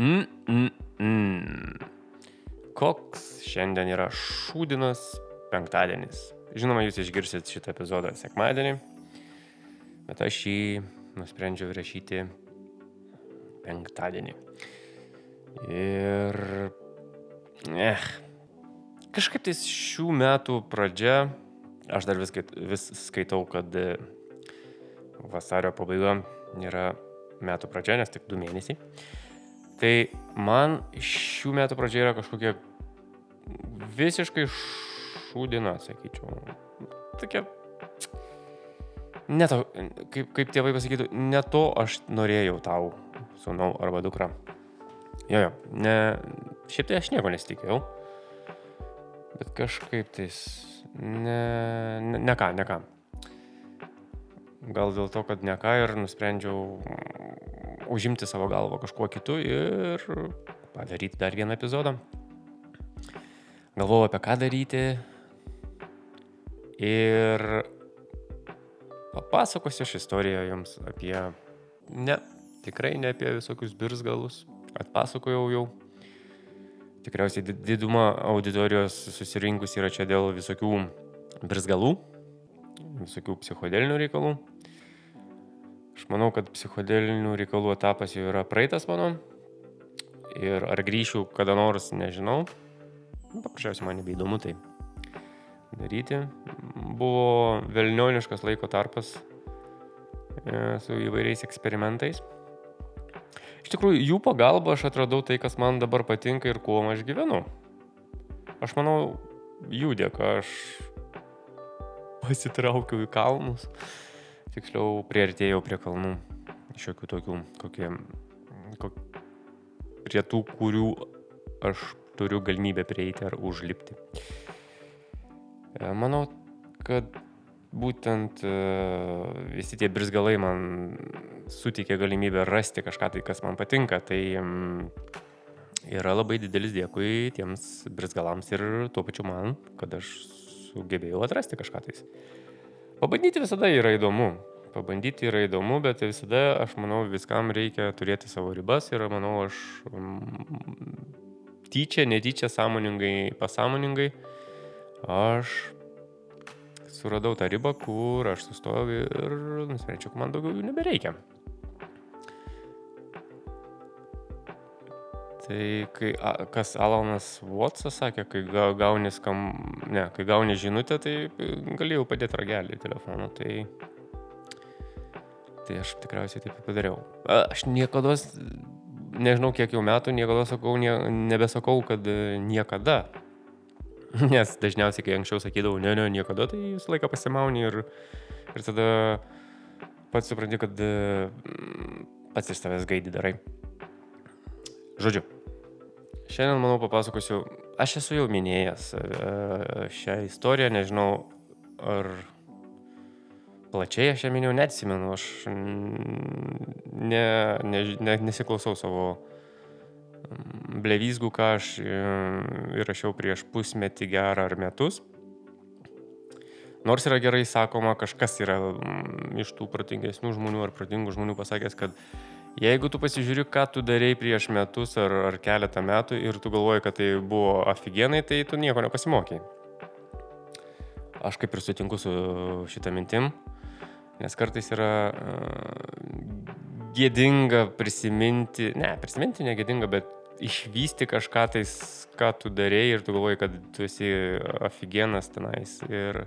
Mm, mm, mm. Koks šiandien yra šūdinas penktadienis. Žinoma, jūs išgirsit šitą epizodą sekmadienį, bet aš jį nusprendžiau rašyti penktadienį. Ir... Eh, kažkaip tais šių metų pradžia, aš dar vis, vis skaitau, kad vasario pabaiga yra metų pradžia, nes tik du mėnesiai. Tai man šių metų pradžia yra kažkokia visiškai šūdina, sakyčiau. Tokia. Ne to, kaip, kaip tėvai pasakytų, ne to aš norėjau tau, sūnau arba dukra. Jo, jo, ne, šiaip tai aš nieko nesitikėjau. Bet kažkaip tais, ne, ne, ne ką, ne ką. Gal dėl to, kad ne ką ir nusprendžiau užimti savo galvą kažkuo kitu ir padaryti dar vieną epizodą. Galvojau apie ką daryti ir papasakosiu aš istoriją jums apie, ne, tikrai ne apie visokius birzgalus, atpasakojau jau. Tikriausiai diduma auditorijos susirinkus yra čia dėl visokių birzgalų, visokių psichodelinių reikalų. Aš manau, kad psichodelinių reikalų etapas jau yra praeitas mano. Ir ar grįšiu kada nors, nežinau. Paprasčiausiai man nebeįdomu tai daryti. Buvo velnioniškas laiko tarpas e, su įvairiais eksperimentais. Iš tikrųjų, jų pagalba aš atradau tai, kas man dabar patinka ir kuo aš gyvenu. Aš manau, jų dėka aš pasitraukiau į kalnus tiksliau prieartėjau prie kalnų, šiokių tokių, kokie, kok, prie tų, kurių aš turiu galimybę prieiti ar užlipti. E, manau, kad būtent e, visi tie brizgalai man suteikė galimybę rasti kažką tai, kas man patinka. Tai yra labai didelis dėkui tiems brizgalams ir tuo pačiu man, kad aš sugebėjau atrasti kažką tais. Pabandyti visada yra įdomu. Pabandyti yra įdomu, bet visada, aš manau, viskam reikia turėti savo ribas ir manau, aš mm, tyčia, netyčia, sąmoningai, pasąmoningai, aš suradau tą ribą, kur aš sustojau ir nusprendžiau, kad man daugiau jų nebereikia. Tai kai, kas Alanas Watsas sakė, kai gauni, skam, ne, kai gauni žinutę, tai galėjau padėti ragelį telefoną. Tai, tai aš tikriausiai taip padariau. Aš niekada, nežinau kiek jau metų, niekada sakau, nie, nebesakau, kad e, niekada. Nes dažniausiai, kai anksčiau sakydavau, ne, ne, niekada, tai visą laiką pasimauni ir, ir tada pats supranti, kad e, pats iš tavęs gaidį darai. Žodžiu, Šiandien, manau, papasakosiu, aš esu jau minėjęs e, šią istoriją, nežinau, ar plačiai aš ją minėjau, neatsimenu, aš ne, ne, ne, nesiklausau savo blevizgų, ką aš e, įrašiau prieš pusmetį gerą ar metus. Nors yra gerai sakoma, kažkas yra iš tų protingesnių žmonių ar protingų žmonių pasakęs, kad Jeigu tu pasižiūri, ką tu darėjai prieš metus ar, ar keletą metų ir tu galvoji, kad tai buvo aфиgenai, tai tu nieko nepasimokėjai. Aš kaip ir sutinku su šitą mintim, nes kartais yra uh, gėdinga prisiminti, ne, prisiminti negėdinga, bet išvysti kažką tais, ką tu darėjai ir tu galvoji, kad tu esi aфиgenas tenais. Ir,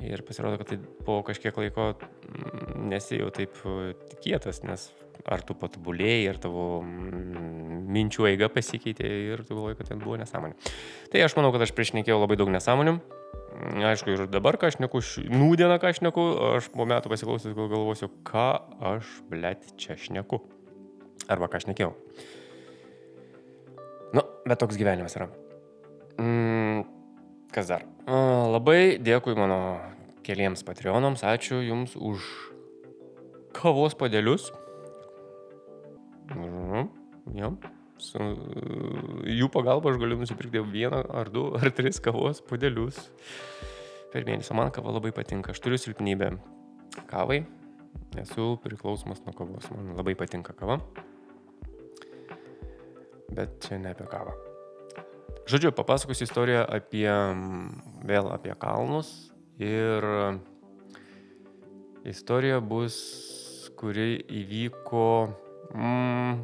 Ir pasirodo, kad tai po kažkiek laiko mm, nesi jau taip e, kietas, nes ar tu patobulėjai, ar tavo mm, minčių eiga pasikeitė ir tu galvoji, kad ten buvo nesąmonė. Tai aš manau, kad aš priešnekėjau labai daug nesąmonių. Aišku, ir dabar, ką aš neku, nūdieną, ką aš neku, aš po metų pasiklausęs gal galvosiu, ką aš, blėt, čia šneku. Arba ką aš nekėjau. Nu, bet toks gyvenimas yra. Mm, Kas dar? Labai dėkui mano keliems patreonams, ačiū Jums už kavos padėlius. Mhm, ja. Su jų pagalba aš galiu nusipirkti vieną ar du ar tris kavos padėlius per mėnesį. Man kava labai patinka. Aš turiu silpnybę kavai. Esu priklausomas nuo kavos. Man labai patinka kava. Bet čia ne apie kavą. Žodžiu, papasakosiu istoriją apie, vėl apie kalnus ir istorija bus, kuri įvyko mm,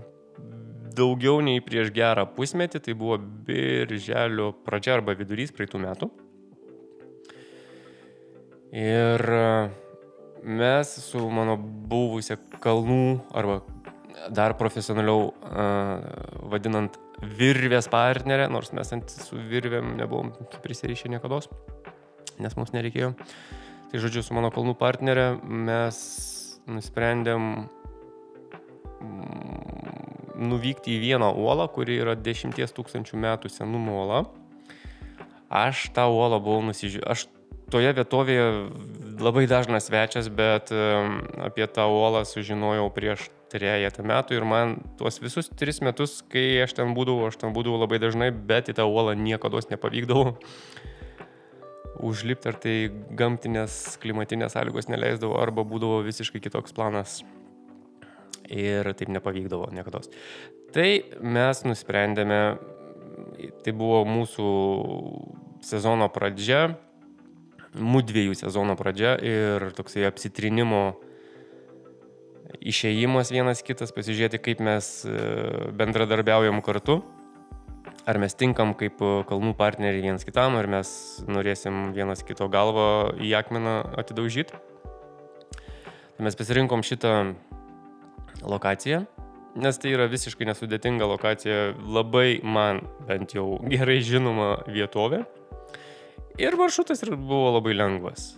daugiau nei prieš gerą pusmetį, tai buvo birželio pradžia arba vidurys praeitų metų. Ir mes su mano buvusia kalnų arba dar profesionaliau uh, vadinant virvės partnerė, nors mes ant su virvėm nebuvom prisirišę niekada, nes mums nereikėjo. Tai žodžiu, su mano kalnų partnerė mes nusprendėm nuvykti į vieną uolą, kuri yra 10 tūkstančių metų senumo uola. Aš tą uolą buvau nusižiūrėjęs. Aš toje vietovėje labai dažnas svečias, bet apie tą uolą sužinojau prieš trejata metų ir man tuos visus tris metus, kai aš ten būdavau, aš ten būdavau labai dažnai, bet į tą uolą niekada nepavykdavo užlipti, ar tai gamtinės, klimatinės sąlygos neleisdavo, arba būdavo visiškai kitoks planas ir taip nepavykdavo niekada. Tai mes nusprendėme, tai buvo mūsų sezono pradžia, mūdviejų sezono pradžia ir toksai apsitrinimo išėjimas vienas kitas, pasižiūrėti, kaip mes e, bendradarbiaujam kartu, ar mes tinkam kaip kalnų partneriai vienas kitam, ar mes norėsim vienas kito galvą į akmeną atidaužyti. Tai mes pasirinkom šitą lokaciją, nes tai yra visiškai nesudėtinga lokacija, labai man bent jau gerai žinoma vietovė. Ir maršrutas buvo labai lengvas.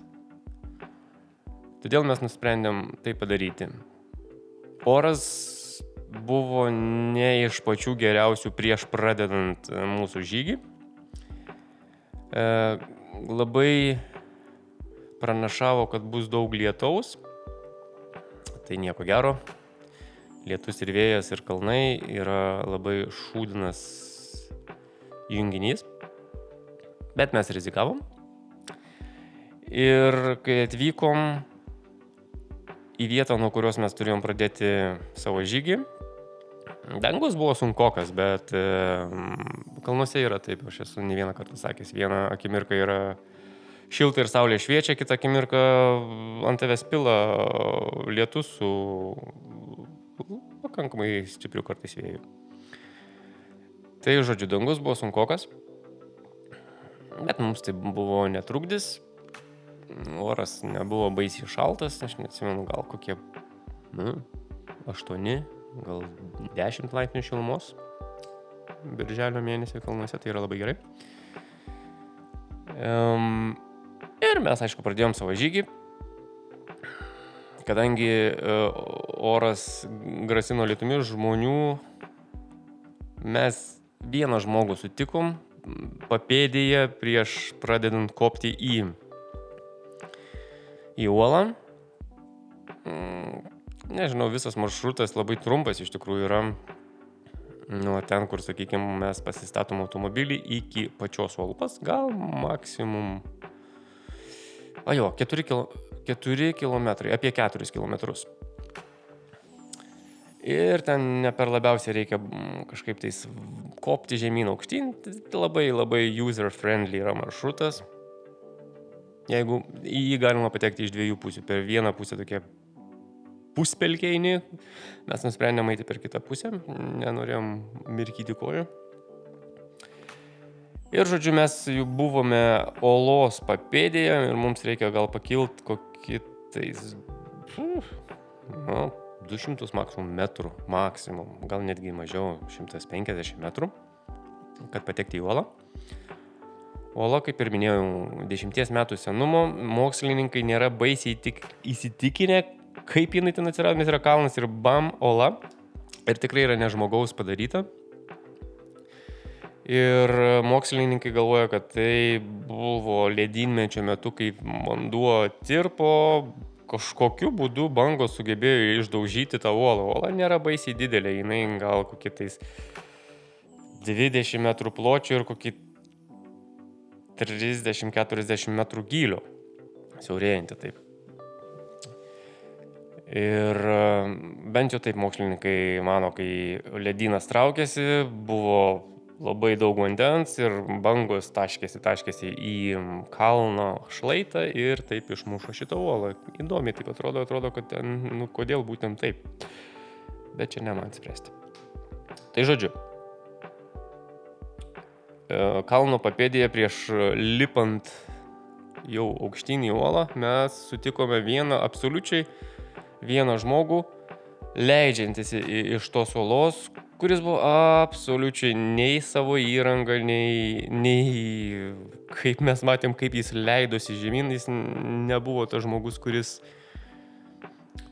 Todėl mes nusprendėm tai padaryti. Oras buvo ne iš pačių geriausių prieš pradedant mūsų žygį. E, labai pranašavo, kad bus daug lietaus. Tai nieko gero lietus ir vėjas ir kalnai yra labai šūdinas junginys. Bet mes rizikavom. Ir kai atvykom į vietą, nuo kurios mes turėjom pradėti savo žygį, dangus buvo sunkokas, bet e, kalnuose yra taip, aš esu ne vieną kartą sakęs, vieną akimirką yra šilta ir saulė šviečia, kitą akimirką ant tavęs pila lietus su pakankamai stiprių kartais vėjų. Tai žodžiu, dangus buvo sunkokas, bet mums tai buvo netrukdis, oras nebuvo baisiai šaltas, aš neatsimenu, gal kokie nu, 8, gal 10 laipsnių šilumos birželio mėnesį kalnuose, tai yra labai gerai. Um, ir mes, aišku, pradėjom savo žygį, kadangi e, oras grasino lietumi žmonių, mes vieną žmogų sutikom papėdėje prieš pradedant kopti į, į uolą. Mm, nežinau, visas maršrutas labai trumpas iš tikrųjų yra nuo ten, kur, sakykime, mes pasistatom automobilį iki pačios uolpas, gal maksimum, a jo, 4 km 4 km, apie 4 km. Ir ten ne per labiausiai reikia mm, kažkaip tais kopti žemyn aukštyn, labai labai user friendly yra maršrutas. Jeigu į jį galima patekti iš dviejų pusių. Per vieną pusę tokie puspelkeini, mes nusprendėme eiti per kitą pusę, nenorėjom mirkyti kojų. Ir žodžiu, mes jau buvome olos papėdėje ir mums reikia gal pakilti kitais, nu, 200 maksimum metrų, maksimum, gal netgi mažiau, 150 metrų, kad patekti į uolą. Uola, kaip ir minėjau, 10 metų senumo, mokslininkai nėra baisiai tik įsitikinę, kaip jinai ten atsirado, nes yra kalnas ir bam, uola. Ir tikrai yra ne žmogaus padaryta. Ir mokslininkai galvoja, kad tai buvo ledynmečio metu, kai vanduo tirpo, kažkokiu būdu bangos sugebėjo išdaužyti tą uolą. Uola nėra baisiai didelė, jinai gal kokie tais 20 metrų pločio ir kokį 30-40 metrų gylio. Siaurėjanti taip. Ir e, bent jau taip mokslininkai mano, kai ledynas traukėsi, buvo labai daug vandens ir bangos taškėsi, taškėsi į kalno šlaitą ir taip išmušo šitą uolą. Įdomi taip atrodo, atrodo, kad ten, nu, kodėl būtent taip. Bet čia ne man spręsti. Tai žodžiu, e, kalno papėdėje prieš lipant jau aukštyn į uolą mes sutikome vieną absoliučiai vieną žmogų, leidžiantis iš tos uolos, kuris buvo absoliučiai nei savo įrangą, nei, nei kaip mes matėm, kaip jis leidosi žemyn, jis nebuvo tas žmogus, kuris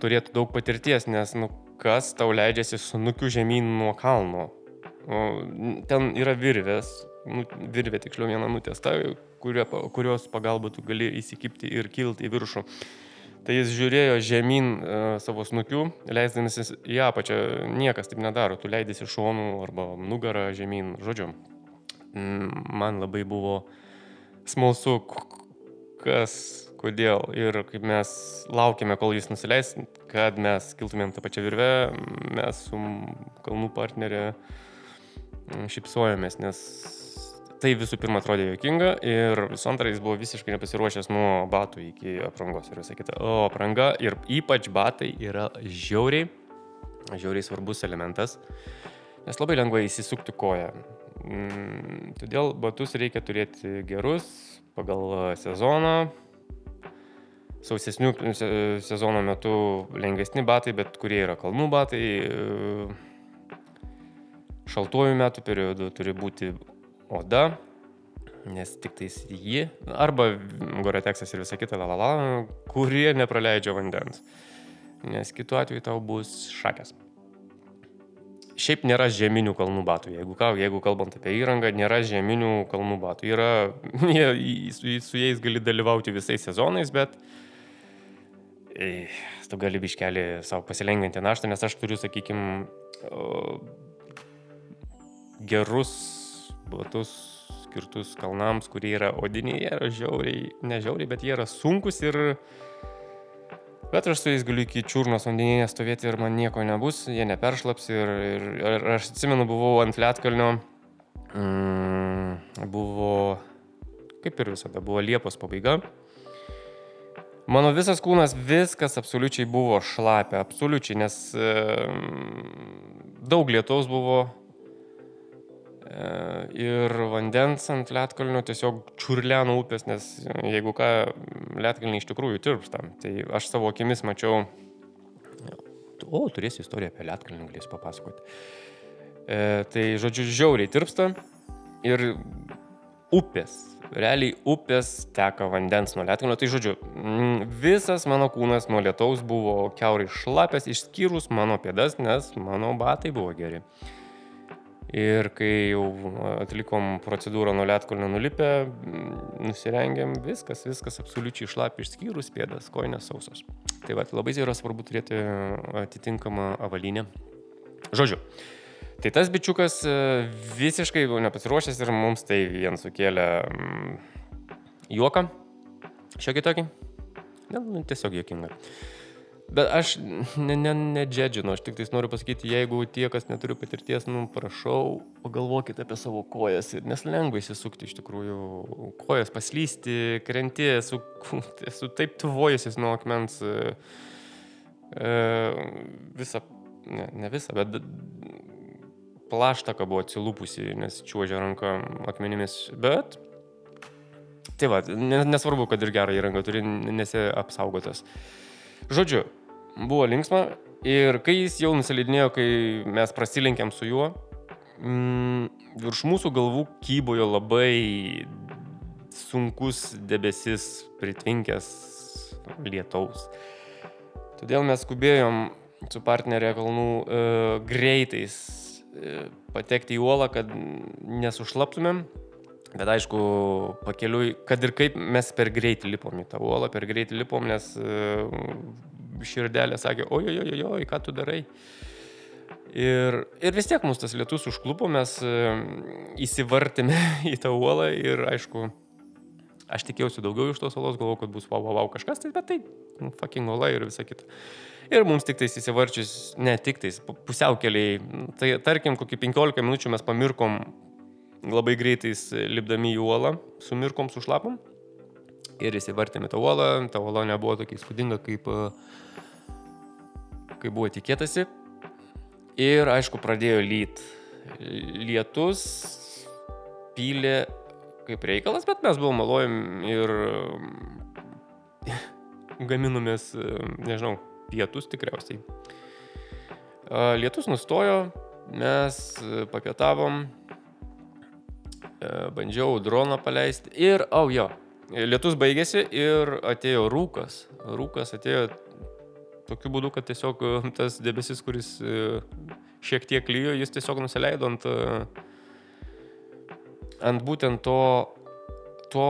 turėtų daug patirties, nes, nu, kas tau leidžiasi sunukiu žemyn nuo kalno. Ten yra virvės, nu, virvė tiksliau viena nutesta, kurio, kurios pagalba tu gali įsikipti ir kilti į viršų. Tai jis žiūrėjo žemyn uh, savo snukių, leisdamasis į apačią. Niekas taip nedaro, tu leidėsi šonų arba nugarą žemyn, žodžiu. Man labai buvo smalsu, kas, kodėl ir kaip mes laukėme, kol jis nusileis, kad mes kiltumėm tą pačią virvę, mes su kalnų partnerė šipsojomės, nes Tai visų pirma atrodė jokinga ir visų antra jis buvo visiškai nepasiruošęs nuo batų iki aprangos ir visą kitą. O apranga ir ypač batai yra žiauriai, žiauriai svarbus elementas, nes labai lengva įsisukti koją. Mm, todėl batus reikia turėti gerus pagal sezoną. Sausesnių sezono metu lengvesni batai, bet kurie yra kalnų batai. Šaltuoju metu periodu turi būti oda, nes tik tais ji, arba Goreteksas ir visa kita, lalala, kurie nepraleidžia vandens. Nes kitu atveju tau bus šakės. Šiaip nėra žeminių kalnų batų. Jeigu, jeigu kalbant apie įrangą, nėra žeminių kalnų batų. Yra, jie, su, su jais gali dalyvauti visais sezonais, bet e, tu gali biškelį savo pasilengvinti naštą, nes aš turiu, sakykime, gerus batus skirtus kalnams, kurie yra odiniai, jie yra žiauriai, ne žiauriai, bet jie yra sunkus ir... Bet aš su jais galiu iki čiurnos vandeninės stovėti ir man nieko nebus, jie neperšlaps ir, ir, ir aš atsimenu, buvau ant Lietkalnio, mm, buvo, kaip ir visada, buvo Liepos pabaiga. Mano visas kūnas, viskas absoliučiai buvo šlapia, absoliučiai, nes e, daug lietaus buvo, ir vandens ant Lietkalnio tiesiog čiurleno upės, nes jeigu ką, Lietkalniai iš tikrųjų tirpsta. Tai aš savo akimis mačiau, o, turėsiu istoriją apie Lietkalnį, galėsiu papasakoti. E, tai, žodžiu, žiauriai tirpsta ir upės, realiai upės teka vandens nuo Lietkalnio. Tai, žodžiu, visas mano kūnas nuo lietaus buvo keurai šlapęs, išskyrus mano pėdas, nes mano batai buvo geri. Ir kai jau atlikom procedūrą nuo lietkolnio nulipę, nusirengėm, viskas, viskas absoliučiai šlapi išskyrus pėdas, koinės sausos. Tai va, labai yra svarbu turėti atitinkamą avalinę. Žodžiu, tai tas bičiukas e, visiškai nepasiruošęs ir mums tai vien sukėlė juoką, šiokį tokį, ne, nu, tiesiog juokinga. Bet aš nedžedžinu, ne, ne aš tik tais noriu pasakyti, jeigu tie, kas neturi patirties, nu, prašau, pagalvokite apie savo kojas. Nes lengva įsisukti iš tikrųjų, kojas paslysti, krenti, esu, esu taip tuvojusis nuo akmens e, e, visą, ne, ne visą, bet plaštaka buvo atsilupusi, nes čiuožė ranka akmenimis. Bet tai va, nesvarbu, kad ir gerą įrangą turi, nesi apsaugotas. Žodžiu, buvo linksma ir kai jis jau nusileidinėjo, kai mes prasilenkėm su juo, mm, virš mūsų galvų kybojo labai sunkus debesis pritvinkęs lietaus. Todėl mes skubėjom su partnerė kalnų e, greitais e, patekti į uolą, kad nesušlaptumėm. Bet aišku, pakeliui, kad ir kaip mes per greitį lipom į tą uolą, per greitį lipom, nes uh, širdelė sakė, oi, oi, oi, oi, ką tu darai. Ir, ir vis tiek mus tas lietus užklupo, mes uh, įsivartėme į tą uolą ir aišku, Aš tikėjausi daugiau iš tos salos, galvojau, kad bus wow, wow, wow kažkas, tai, bet tai nu, fucking ola ir visa kita. Ir mums tik tais įsivarčius, ne tik tais, pusiaukeliai, tai tarkim, kokį 15 minučių mes pamirkom labai greitais lipdami į uolą, sumirkom, sušlapom. Ir įsivartėme tą uolą, ta uola nebuvo tokia įspūdinga, kaip, kaip buvo tikėtasi. Ir aišku, pradėjo lyt. Lietus pylė kaip reikalas, bet mes buvom malojim ir gaminomės, nežinau, pietus tikriausiai. Lietus nustojo, mes papietavom, bandžiau droną paleisti ir, au oh, jo, lietus baigėsi ir atėjo rūkas. Rūkas atėjo tokiu būdu, kad tiesiog tas debesis, kuris šiek tiek lyjo, jis tiesiog nusileido ant ant būtent to, to,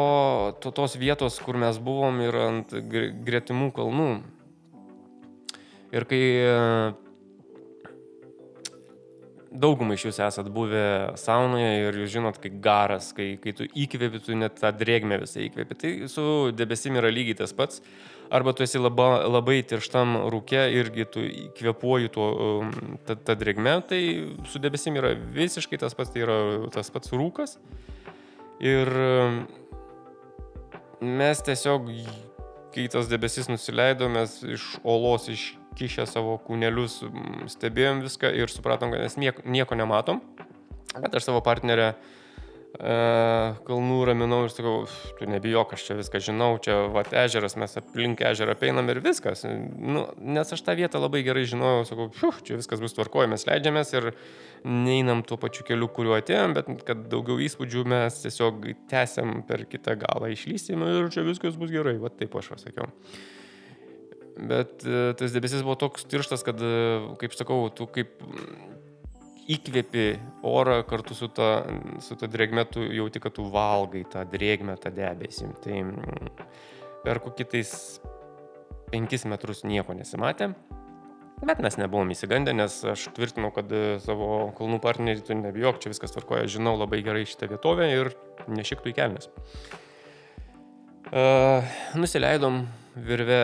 to, tos vietos, kur mes buvom ir ant gretimų kalnų. Ir kai daugumai iš jūs esat buvę saunoje ir jūs žinot, kai garas, kai, kai tu įkvėpi, tu net tą drėgmę visą įkvėpi. Tai su debesim yra lygiai tas pats. Arba tu esi laba, labai tirštam rūke irgi tu įkvėpuoji tuo, um, tą, tą drėgmę, tai su debesim yra visiškai tas pats, tai yra tas pats rūkas. Ir um, mes tiesiog, kai tas debesis nusileido, mes iš olos iškišę savo kūnelius stebėjom viską ir supratom, kad mes nieko, nieko nematom. Bet aš savo partnerę uh, kalnų raminau ir sakau, tu nebijok, aš čia viską žinau, čia vat ežeras, mes aplink ežerą peinam ir viskas. Nu, nes aš tą vietą labai gerai žinojau, sakau, šiuh, čia viskas bus tvarkoje, mes leidžiamės ir neinam tuo pačiu keliu, kuriuo atėjom, bet kad daugiau įspūdžių mes tiesiog tęsiam per kitą galą, išlysim ir čia viskas bus gerai, va taip aš pasakiau. Bet tas debesis buvo toks tirštas, kad, kaip sakau, tu kaip įkvėpi orą kartu su ta, su ta drėgme, tu jauti, kad tu valgai tą drėgmę, tą debesį. Tai mm, per kokį tais penkis metrus nieko nesimatė. Bet mes nebuvom įsigandę, nes aš tvirtinau, kad savo kalnų partnerį tu nebijok, čia viskas tvarkoja, žinau labai gerai šitą vietovę ir nešiktų į kelnes. Uh, nusileidom virvę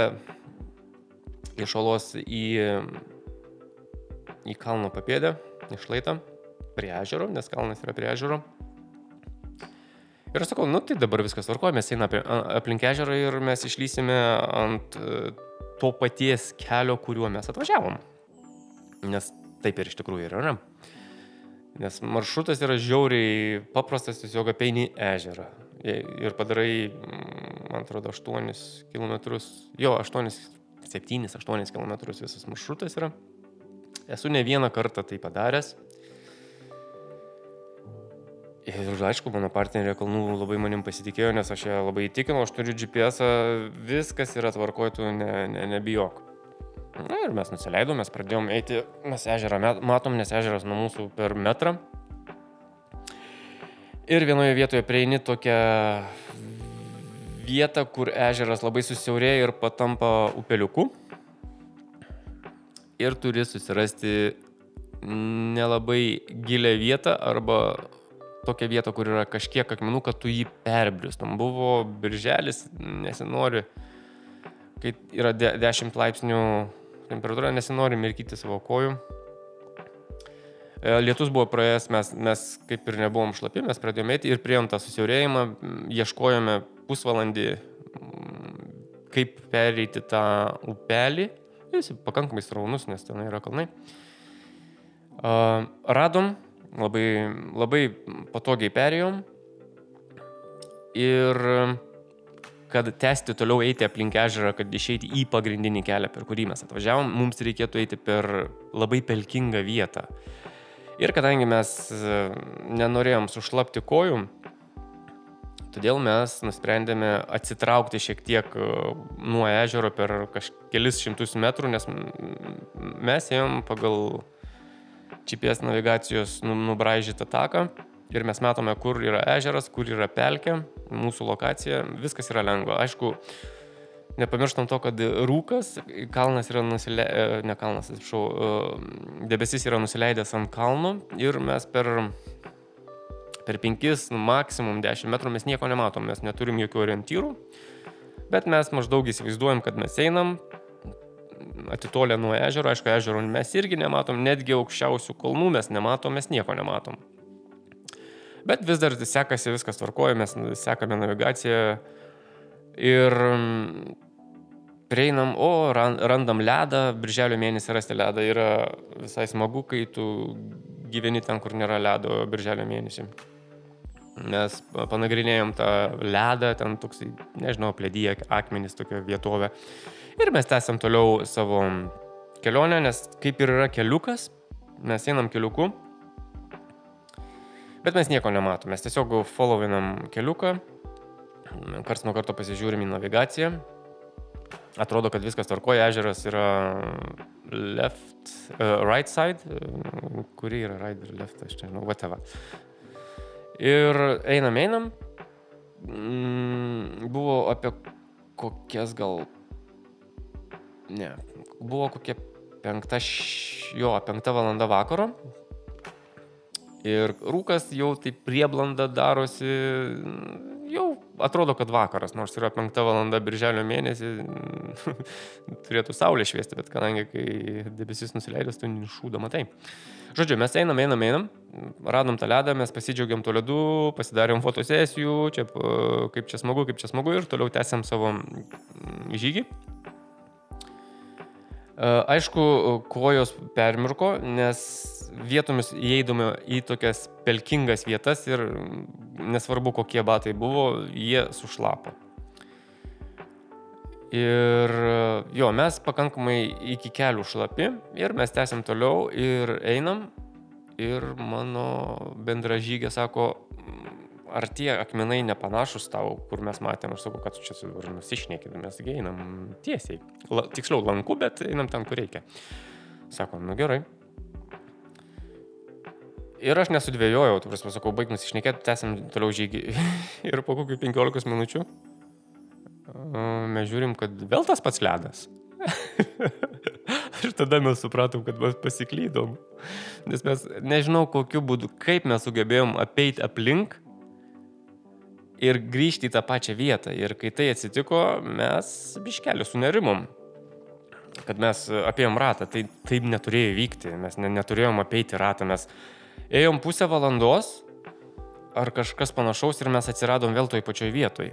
iš olos į, į kalno papėdę, išlaitą prie ežero, nes kalnas yra prie ežero. Ir aš sakau, nu tai dabar viskas tvarkoja, mes einame aplink ežerą ir mes išlysime ant e, to paties kelio, kuriuo mes atvažiavom. Nes taip ir iš tikrųjų yra. Nes maršrutas yra žiauriai paprastas, tiesiog apeini ežerą. Ir padarai, mm, man atrodo, 8 km, jo, 8, 7, 8 km visas maršrutas yra. Esu ne vieną kartą tai padaręs. Ir aišku, mano partnerė kalnų labai manim pasitikėjo, nes aš ją labai įtikinau, aš turiu GPS, viskas yra tvarkoju, tu ne, ne, nebijok. Na ir mes nusileidom, mes pradėjom eiti, mes ežerą matom, nes ežeras nuo mūsų per metrą. Ir vienoje vietoje prieini tokią vietą, kur ežeras labai susiaurėja ir patampa upeliuku ir turi susirasti nelabai gilę vietą arba tokią vietą, kur yra kažkiek akmenų, kad tu jį perbristum. Buvo birželis, nesinori, kai yra 10 laipsnių temperatūra, nesinori mirkyti savo kojų. E, lietus buvo praėjęs, mes, mes kaip ir nebuvom šlapi, mes pradėjome eiti ir prieėm tą susiaurėjimą, ieškojome pusvalandį, kaip pereiti tą upelį Jis pakankamai sraunus, nes ten yra kalnai. Radom, labai, labai patogiai perėjom. Ir kad tęsti toliau eiti aplink ežerą, kad išeiti į pagrindinį kelią, per kurį mes atvažiavom, mums reikėtų eiti per labai pelkingą vietą. Ir kadangi mes nenorėjom sušlapti kojų, Todėl mes nusprendėme atsitraukti šiek tiek e, nuo ežero per kelis šimtus metrų, nes mes ėjom pagal GPS navigacijos nu, nubražytą taką ir mes matome, kur yra ežeras, kur yra pelkė, mūsų lokacija, viskas yra lengva. Aišku, nepamirštam to, kad rūkas, kalnas yra nusileidęs, ne kalnas, atsiprašau, e, debesis yra nusileidęs ant kalno ir mes per Per 5, nu, maksimum 10 metrų mes nieko nematom, mes neturim jokių orientyrų, bet mes maždaug įsivaizduojam, kad mes einam, atitolę nuo ežero, aišku, ežero mes irgi nematom, netgi aukščiausių kalnų mes nematom, mes nieko nematom. Bet vis dar sekasi, viskas tvarkoja, mes sekame navigaciją ir mm, prieinam, o randam ledą, birželio mėnesį rasti ledą yra visai smagu, kai tu gyveni ten, kur nėra ledo birželio mėnesį. Mes panagrinėjom tą ledą, ten toksai, nežinau, plėdyje, akmenys tokia vietovė. Ir mes tęsiam toliau savo kelionę, nes kaip ir yra keliukas, mes einam keliuku, bet mes nieko nematom, mes tiesiog followinam keliuką, kars nuo karto pasižiūrim į navigaciją, atrodo, kad viskas tvarkoja, ežeras yra left, uh, right side, kuri yra right ir left, aš nežinau, whatever. Ir einam, einam, mm, buvo apie kokias gal ne, buvo kokia penkta, jo, penkta valanda vakaro. Ir rūkas jau taip prieblanda darosi, jau atrodo, kad vakaras, nors yra penkta valanda birželio mėnesį, turėtų saulė šviesti, bet kadangi kai debesis nusileidęs, tu šūda matai. Žodžiu, mes einam, einam, einam, radom tą ledą, mes pasidžiaugiam to ledu, pasidarėm fotosesijų, čia, kaip čia smagu, kaip čia smagu ir toliau tęsiam savo žygį. Aišku, kojos permirko, nes vietomis įeidome į tokias pelkingas vietas ir nesvarbu kokie batai buvo, jie sušlapo. Ir jo, mes pakankamai iki kelių šlapi ir mes tęsiam toliau ir einam. Ir mano bendražygė sako, ar tie akmenai nepanašus tau, kur mes matėm, aš sakau, kad čia dabar nusišnekėt, mes einam tiesiai. La, tiksliau, lanku, bet einam ten, kur reikia. Sako, nu gerai. Ir aš nesudvėjojau, tu prasme, sakau, baig nusišnekėti, tęsim toliau žygį. ir po kokių 15 minučių mes žiūrim, kad vėl tas pats ledas. ir tada mes supratom, kad mes pasiklydom. Nes mes nežinau kokiu būdu, kaip mes sugebėjom apeiti aplink ir grįžti į tą pačią vietą. Ir kai tai atsitiko, mes biškeliu sunerimom, kad mes apėjom ratą. Tai taip neturėjo vykti, mes ne, neturėjom apeiti ratą, mes ėjom pusę valandos ar kažkas panašaus ir mes atsiradom vėl toj pačioj vietoj.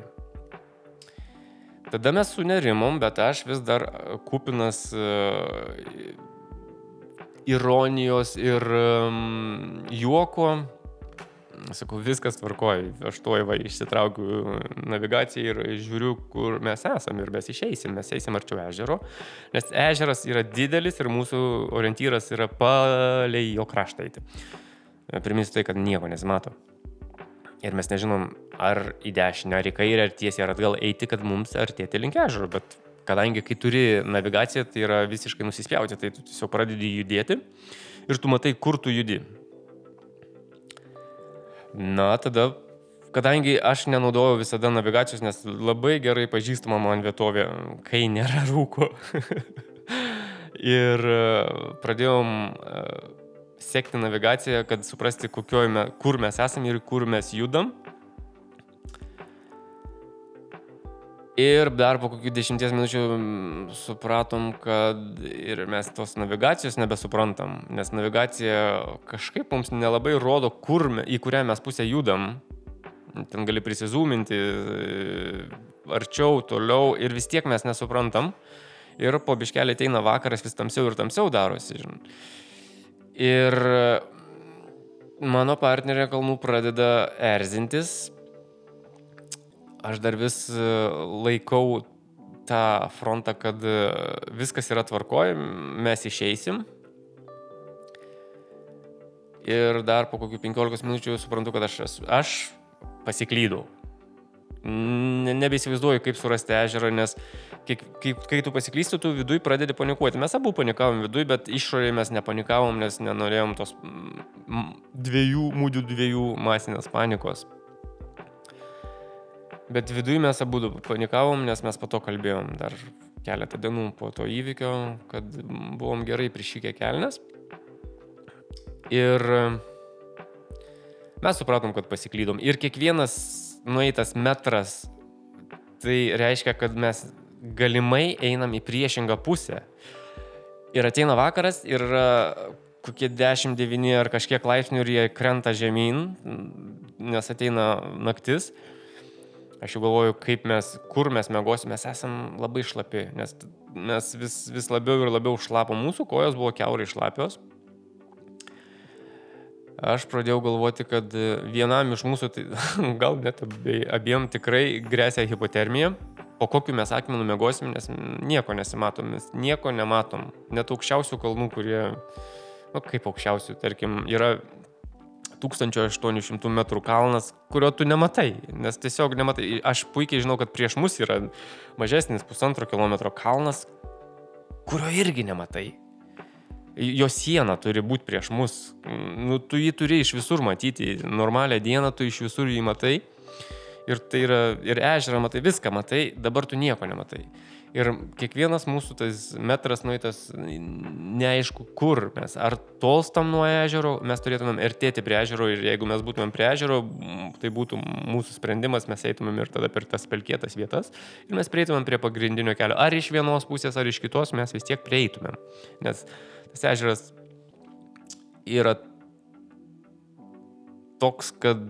Tada mes sunerimom, bet aš vis dar kupinas uh, ironijos ir juoko sakau, viskas tvarkoja, aš tuoj va išsitraukiu navigaciją ir žiūriu, kur mes esame ir mes išeisim, mes eisim arčiau ežero, nes ežeras yra didelis ir mūsų orientyras yra palei jo kraštą eiti. Priminsiu tai, kad nieko nesimato. Ir mes nežinom, ar į dešinę, ar į kairę, ar tiesiai, ar atgal eiti, kad mums artėti link ežero, bet kadangi kai turi navigaciją, tai yra visiškai nusispjauti, tai tu tiesiog pradedi judėti ir tu matai, kur tu judi. Na, tada, kadangi aš nenaudojau visada navigacijos, nes labai gerai pažįstama man vietovė, kai nėra rūko. ir e, pradėjom e, sekti navigaciją, kad suprasti, me, kur mes esame ir kur mes judam. Ir dar po kokių dešimties minučių supratom, kad ir mes tos navigacijos nebesuprantam, nes navigacija kažkaip mums nelabai rodo, kur, į kurią mes pusę judam. Ten gali prisizūminti arčiau, toliau ir vis tiek mes nesuprantam. Ir po biškelį ateina vakaras, vis tamsiau ir tamsiau darosi. Žin. Ir mano partnerė kalnų pradeda erzintis, aš dar vis e, laikau tą frontą, kad e, viskas yra tvarkoj, mes išeisim. Ir dar po kokių 15 minučių suprantu, kad aš, aš pasiklydau. Nebeįsivaizduoju, kaip surasti ežerą, nes kiek, kai, kai tu pasiklysti, tu viduje pradedi panikuoti. Mes abu panikavom viduje, bet išorėje mes nepanikavom, nes nenorėjom tos dviejų, mūdžių dviejų masinės panikos. Bet viduje mes abu panikavom, nes mes po to kalbėjom dar keletą dienų po to įvykio, kad buvom gerai prišykę kelnes. Ir Mes supratom, kad pasiklydom. Ir kiekvienas nueitas metras, tai reiškia, kad mes galimai einam į priešingą pusę. Ir ateina vakaras ir kokie 10-9 ar kažkiek laipsnių ir jie krenta žemyn, nes ateina naktis. Aš jau galvoju, kaip mes, kur mes mėgosime, mes esam labai šlapi, nes mes vis, vis labiau ir labiau šlapo, mūsų kojos buvo keurai šlapios. Aš pradėjau galvoti, kad vienam iš mūsų, tai gal net abiem tikrai grėsia hipotermija, po kokiu mes akmenų mėgosim, nes nieko nesimatom, mes nieko nematom. Net aukščiausių kalnų, kurie, na nu, kaip aukščiausių, tarkim, yra 1800 metrų kalnas, kurio tu nematai, nes tiesiog nematai. Aš puikiai žinau, kad prieš mus yra mažesnis pusantro kilometro kalnas, kurio irgi nematai. Jo siena turi būti prieš mus. Nu, tu jį turi iš visur matyti. Normalią dieną tu iš visur jį matai. Ir tai yra, ir ežerą matai, viską matai, dabar tu nieko nematai. Ir kiekvienas mūsų tas metras nueitas, neaišku kur mes. Ar tolstam nuo ežero, mes turėtumėm artėti prie ežero ir jeigu mes būtumėm prie ežero, tai būtų mūsų sprendimas, mes eitumėm ir tada per tas pelkėtas vietas ir mes prieitumėm prie pagrindinio kelio. Ar iš vienos pusės, ar iš kitos mes vis tiek prieitumėm. Nes tas ežeras yra toks, kad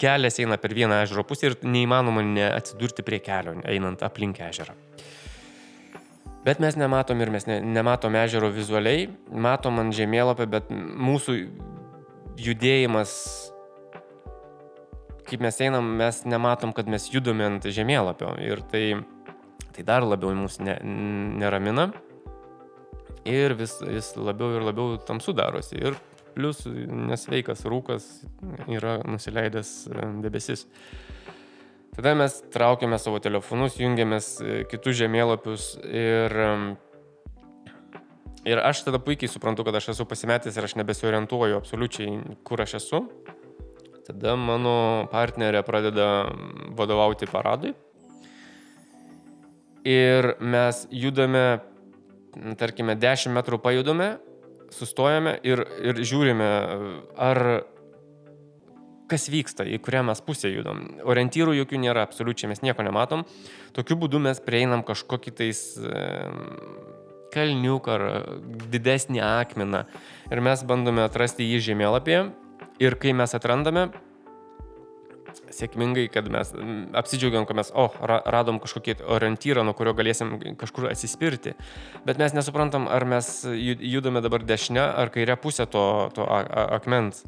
kelias eina per vieną ežero pusę ir neįmanoma neatsidurti prie kelio, einant aplink ežerą. Bet mes nematom ir mes ne, nematom ežero vizualiai, matom ant žemėlapio, bet mūsų judėjimas, kaip mes einam, mes nematom, kad mes judame ant žemėlapio ir tai, tai dar labiau mus ne, neramina ir vis, vis labiau ir labiau tamsu darosi. Ir plus nesveikas rūkas yra nusileidęs e, debesis. Tada mes traukiame savo telefonus, jungiamės e, kitus žemėlapius ir, ir aš tada puikiai suprantu, kad aš esu pasimetęs ir aš nebesiorientuoju absoliučiai, kur aš esu. Tada mano partnerė pradeda vadovauti paradui. Ir mes judame, tarkime, 10 metrų pajudame sustojame ir, ir žiūrime, ar kas vyksta, į kurią mes pusę judam. Orientyrų jokių nėra, absoliučiai mes nieko nematom. Tokiu būdu mes prieinam kažkokį tais kalniuką ar didesnį akmeną ir mes bandome atrasti jį žemėlapyje ir kai mes atrandame, sėkmingai, kad mes apsidžiaugiam, kad mes, o, oh, radom kažkokį orientyrą, nuo kurio galėsim kažkur atsispirti. Bet mes nesuprantam, ar mes judame dabar dešinę ar kairę pusę to, to akmens.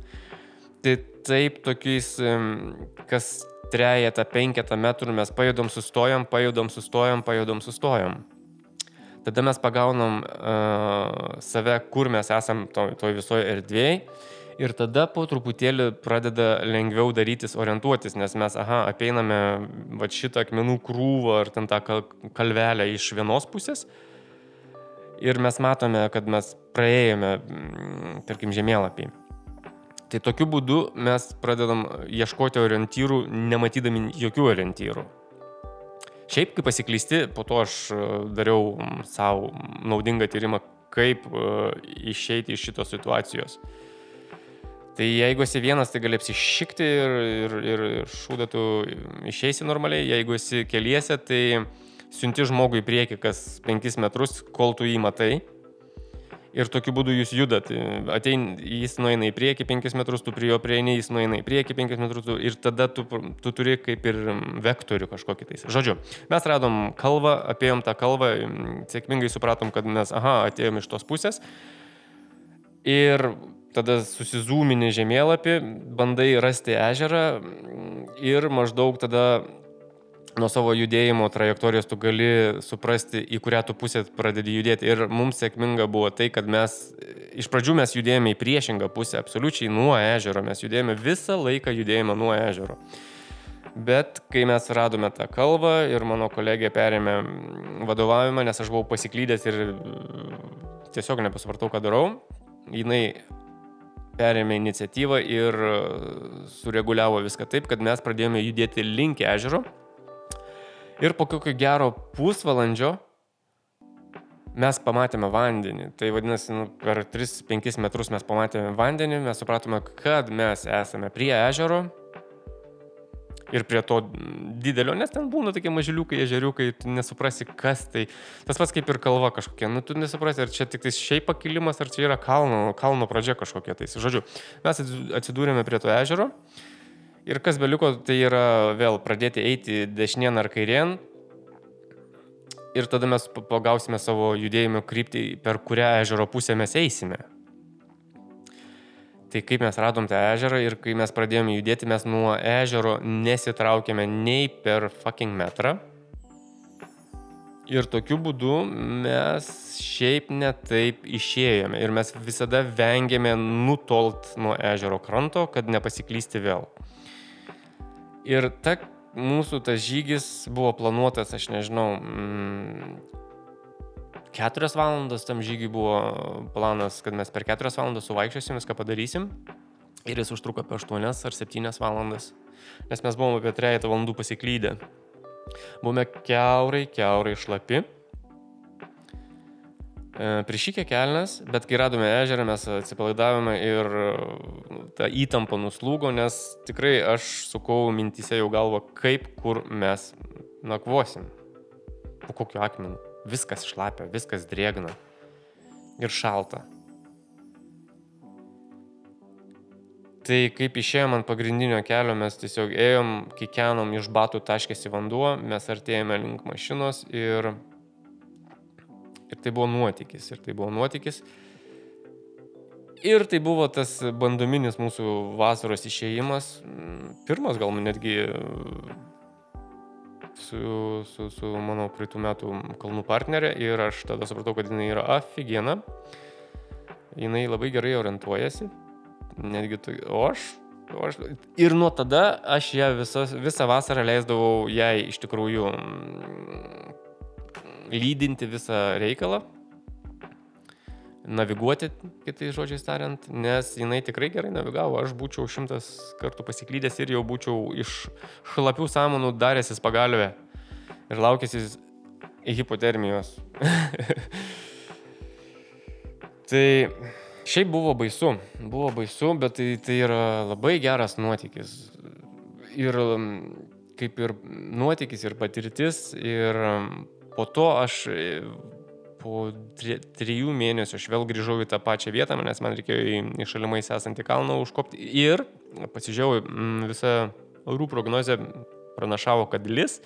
Tai taip, tokiais, kas trejata, penketą metrų mes pajudom, sustojam, pajudom, sustojam, pajudom, sustojam. Tada mes pagaunam uh, save, kur mes esam toj to visoje erdvėje ir tada po truputėlį pradeda lengviau darytis, orientuotis, nes mes, aha, apeiname va šitą akmenų krūvą ar ten tą kalvelę iš vienos pusės ir mes matome, kad mes praėjome, mm, tarkim, žemėlapį. Tai tokiu būdu mes pradedam ieškoti orientyrų, nematydami jokių orientyrų. Šiaip, kai pasiklysti, po to aš e, dariau savo naudingą tyrimą, kaip e, išeiti iš šitos situacijos. Tai jeigu esi vienas, tai gali apsišikti ir, ir, ir, šūdą tu išeisi normaliai, jeigu esi keliese, tai siunti žmogui į priekį kas 5 metrus, kol tu jį matai. Ir tokiu būdu jūs judat. Atein, jis nueina į priekį 5 metrus, tu prie jo prieini, jis nueina į priekį 5 metrus ir tada tu, tu turi kaip ir vektorių kažkokį tais. Žodžiu, mes radom kalvą, apėjom tą kalvą, sėkmingai supratom, kad mes, aha, atėjom iš tos pusės. Ir tada susizūmini žemėlapį, bandai rasti ežerą ir maždaug tada nuo savo judėjimo trajektorijos tu gali suprasti, į kurią tu pusę pradedi judėti. Ir mums sėkminga buvo tai, kad mes iš pradžių mes judėjome į priešingą pusę, absoliučiai nuo ežero, mes judėjome visą laiką judėjimą nuo ežero. Bet kai mes radome tą kalvą ir mano kolegė perėmė vadovavimą, nes aš buvau pasiklydęs ir tiesiog nepasvartau, ką darau, jinai perėmė iniciatyvą ir e, sureguliavo viską taip, kad mes pradėjome judėti link ežero. Ir po kokio gero pusvalandžio mes pamatėme vandenį. Tai vadinasi, nu, per 3-5 metrus mes pamatėme vandenį, mes supratome, kad mes esame prie ežero. Ir prie to didelio, nes ten būna tokie mažiliukai, ežeriukai, tu nesuprasi, kas tai. Tas pats kaip ir kalva kažkokia, nu tu nesuprasi, ar čia tik tai šiaip pakilimas, ar čia yra kalno, kalno pradžia kažkokia. Tai, žodžiu, mes atsidūrėme prie to ežero. Ir kas beliko, tai yra vėl pradėti eiti dešinien ar kairien, ir tada mes pagausime savo judėjimo kryptį, per kurią ežero pusę mes eisime. Tai kaip mes radom tą ežerą ir kai mes pradėjome judėti, mes nuo ežero nesitraukėme nei per fucking metrą. Ir tokiu būdu mes šiaip netaip išėjome. Ir mes visada vengėme nutolt nuo ežero kranto, kad nepasiklysti vėl. Ir ta mūsų tas žygis buvo planuotas, aš nežinau, mm, keturias valandas tam žygiui buvo planas, kad mes per keturias valandas suvaikščiosim, viską padarysim. Ir jis užtruko apie 8 ar 7 valandas, nes mes buvome apie 3 valandų pasiklydę. Buvome keurai, keurai šlapi E, prišykė kelnes, bet kai radome ežerą, mes atsipalaidavome ir e, ta įtampa nuslūgo, nes tikrai aš sukau mintise jau galvo, kaip kur mes nakvosim. Po kokiu akmeniu. Viskas šlapia, viskas drėgna ir šalta. Tai kaip išėjom ant pagrindinio kelio, mes tiesiog ėjom, kikenom iš batų taškėsi vanduo, mes artėjome link mašinos ir Ir tai buvo nuotykis. Ir tai buvo nuotykis. Ir tai buvo tas bandominis mūsų vasaros išėjimas. Pirmas gal netgi su, su, su mano praeitų metų kalnų partnerė. Ir aš tada supratau, kad jinai yra aфиgena. Jinai labai gerai orientuojasi. Netgi tu, o aš O aš, ir nuo tada aš ją visą, visą vasarą leisdavau jai iš tikrųjų lydinti visą reikalą, naviguoti, kitais žodžiais tariant, nes jinai tikrai gerai navigavo, aš būčiau šimtas kartų pasiklydęs ir jau būčiau iš šlapių samonų daręsis pagalbę ir laukęsis hipotermijos. tai šiaip buvo baisu, buvo baisu, bet tai, tai yra labai geras nuotykis. Ir kaip ir nuotykis, ir patirtis, ir Po to aš po tri, trijų mėnesių aš vėl grįžau į tą pačią vietą, nes man reikėjo į, šalimais esantį kalną užkopti ir pasižiūrėjau mm, visą orų prognozę, pranašavo, kad lis,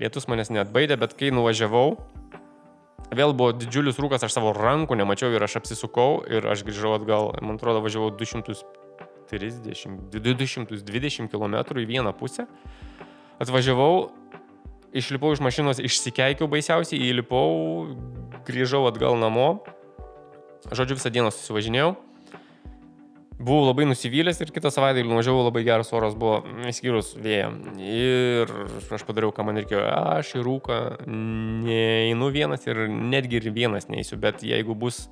lietus manęs neatbaidė, bet kai nuvažiavau, vėl buvo didžiulis rūkas, aš savo rankų nemačiau ir aš apsisukau ir aš grįžau atgal, man atrodo, važiavau 230, 220 km į vieną pusę. Atvažiavau, išlipau iš mašinos, išsikeikiau baisiausiai, įlipau, grįžau atgal namo. Žodžiu, visą dieną susivažinėjau. Buvau labai nusivylęs ir kitą savaitę nuvažiavau, labai geras oras buvo, išskyrus vėją. Ir aš padariau, ką man reikėjo. Aš į rūką neinu vienas ir netgi ir vienas neįsiu, bet jeigu bus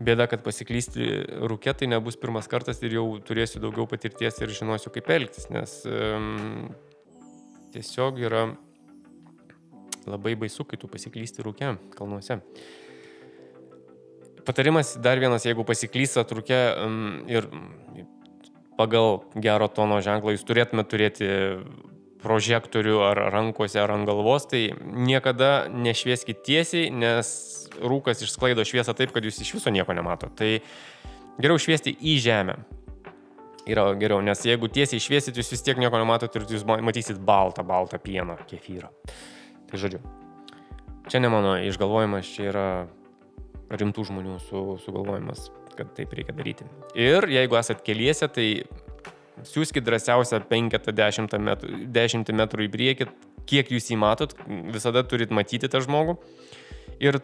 bėda, kad pasiklysti rūkė, tai nebus pirmas kartas ir jau turėsiu daugiau patirties ir žinosiu, kaip elgtis, nes um, tiesiog yra labai baisu, kai tu pasiklysti rūke kalnuose. Patarimas dar vienas, jeigu pasiklystat rūke um, ir pagal gero tono ženklą jūs turėtumėte turėti prožektorių ar rankose ar ant galvos, tai niekada nešvieskit tiesiai, nes rūkas išsklaido šviesą taip, kad jūs iš viso nieko nemato. Tai geriau šviesti į žemę. Yra geriau, nes jeigu tiesiai šviesit, jūs vis tiek nieko nematot ir jūs matysit baltą, baltą pieną, kefyrą. Tai žodžiu, čia ne mano išgalvojimas, čia yra rimtų žmonių su, sugalvojimas, kad taip reikia daryti. Ir jeigu esat keliese, tai siūskit drąsiausią 50 metrų, 10 metrų į priekį, kiek jūs jį matot, visada turit matyti tą žmogų. Ir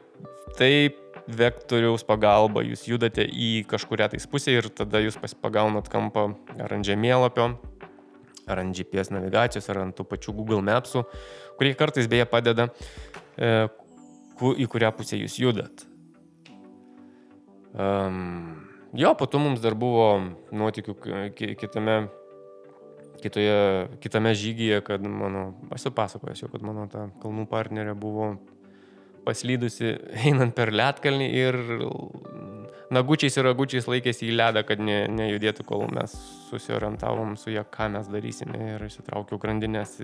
taip vektoriaus pagalba jūs judate į kažkuria tais pusę ir tada jūs pagaunat kampą ar ant žemėlapio, ar ant GPS navigacijos, ar ant tų pačių Google Mapsų, kurie kartais beje padeda, e, ku, į kurią pusę jūs judat. Um, jo, po to mums dar buvo nuotikių kitame, kitoje, kitame žygyje, kad mano, aš esu pasakojęs jau, kad mano ta kalnų partnerė buvo paslydusi einant per lietkalnį ir nagučiais ir ragučiais laikėsi į ledą, kad ne, nejudėtų, kol mes susiorientavom su ją, ką mes darysime ir įsitraukiau grandinės,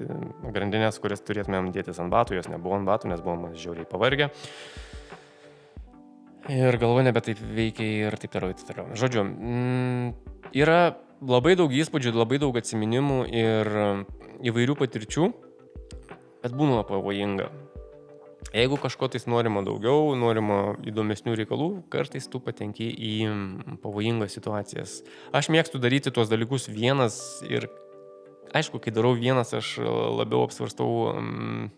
grandinės, kurias turėtumėm dėtis ant batų, jos nebuvo ant batų, nes buvom žiauriai pavargę. Ir galva nebe taip veikia ir taip toliau, taip toliau. Žodžiu, mm, yra labai daug įspūdžių, labai daug atsiminimų ir įvairių patirčių, bet būna pavojinga. Jeigu kažko tais norima daugiau, norima įdomesnių reikalų, kartais tu patenki į pavojingas situacijas. Aš mėgstu daryti tuos dalykus vienas ir, aišku, kai darau vienas, aš labiau apsvarstau um,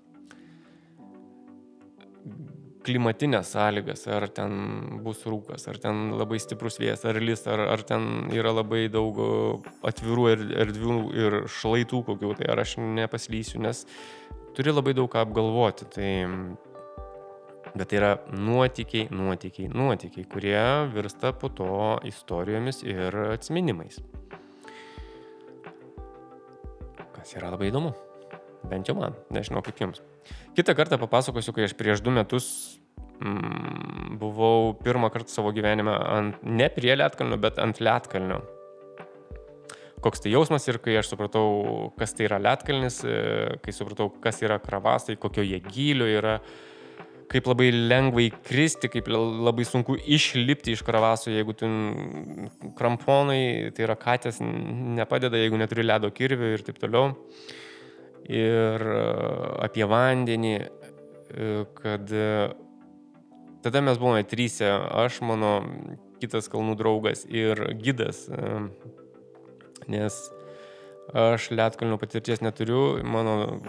klimatinės sąlygas, ar ten bus rūkas, ar ten labai stiprus vėjas, ar lis, ar, ar ten yra labai daug atvirų erdvių ir šlaitų kokių, tai ar aš nepaslysiu, nes turi labai daug ką apgalvoti. Tai, bet tai yra nuotykiai, nuotykiai, nuotykiai, kurie virsta po to istorijomis ir atminimais. Kas yra labai įdomu. Bent jau man, nežinau kaip jums. Kitą kartą papasakosiu, kai aš prieš du metus mm, buvau pirmą kartą savo gyvenime ant, ne prie Lietkalnio, bet ant Lietkalnio. Koks tai jausmas ir kai aš supratau, kas tai yra Lietkalnis, e, kai supratau, kas yra kravasai, kokio jie gylio yra, kaip labai lengvai kristi, kaip labai sunku išlipti iš kravaso, jeigu tu kramponai, tai yra katės, nepadeda, jeigu neturi ledo kirvių ir taip toliau. Ir e, apie vandenį, e, kad tada mes buvome trysė, aš, mano kitas kalnų draugas ir gidas, nes aš lietkalnių patirties neturiu, mano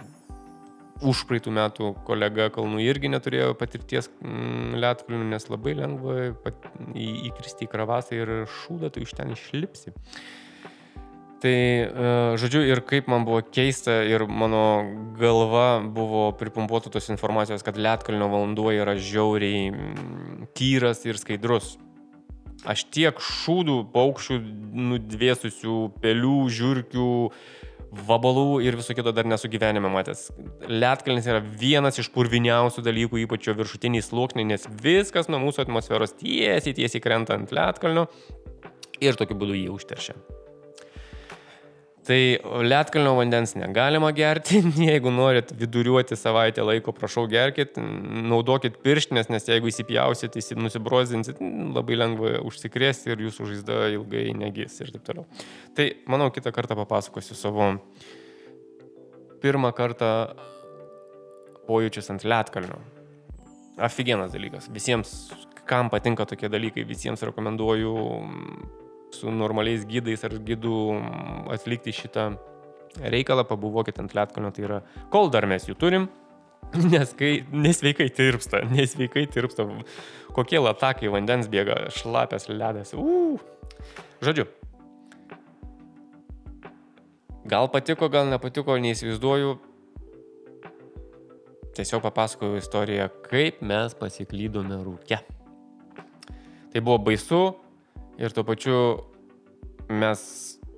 užpraeitų metų kolega kalnų irgi neturėjo patirties mm, lietkalnių, nes labai lengva įkristi į kravasą ir šūdą tu iš ten išlipsi. Tai, e, žodžiu, ir kaip man buvo keista ir mano galva buvo pripumpuota tos informacijos, kad Lietkalnio valanduo yra žiauriai mm, tyras ir skaidrus. Aš tiek šūdų, paukščių, nudvėsusių, pelių, žiūrkių, vabalų ir viso kito dar nesu gyvenime matęs. Lietkalnis yra vienas iš purviniausių dalykų, ypač jo viršutiniai sluoksniai, nes viskas nuo mūsų atmosferos tiesiai, tiesiai krenta ant Lietkalnio ir tokiu būdu jį užteršia. Tai lietkalnio vandens negalima gerti, jeigu norit viduriuoti savaitę laiko, prašau gerkit, naudokit pirštinės, nes jeigu įsipjausit, nusibrozinsit, labai lengva užsikrėsti ir jūsų žaizda ilgai negis ir taip toliau. Tai manau, kitą kartą papasakosiu savo pirmą kartą pojūčius ant lietkalnio. Aфиgenas dalykas. Visiems, kam patinka tokie dalykai, visiems rekomenduoju su normaliais gydais ar gydų atlikti šitą reikalą, pabuvokit ant lietkalnio, tai yra, kol dar mes jų turim, nes kai nesveikai tirpsta, nesveikai tirpsta, kokie latakai vandens bėga, šlapės ledas. Uu. Žodžiu. Gal patiko, gal nepatiko, neįsivaizduoju. Tiesiog papasakoju istoriją, kaip mes pasiklydome rūke. Tai buvo baisu, ir tuo pačiu mes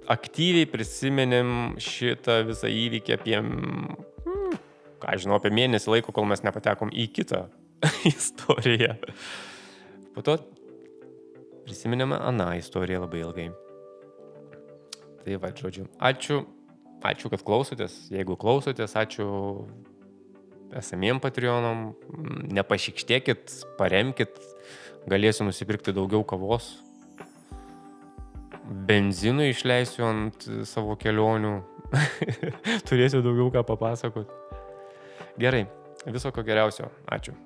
aktyviai prisimenėm šitą visą įvykį apie, hmm, ką žinau, apie mėnesį laiko, kol mes nepatekom į kitą istoriją. Po to prisiminėme aną istoriją labai ilgai. Tai va, žodžiu, ačiū, ačiū, kad klausotės. Jeigu klausotės, ačiū esamiem Patreonam. Nepašykštėkit, paremkit, galėsiu nusipirkti daugiau kavos, benzinų išleisiu ant savo kelionių. Turėsiu daugiau ką papasakoti. Gerai, viso ko geriausio. Ačiū.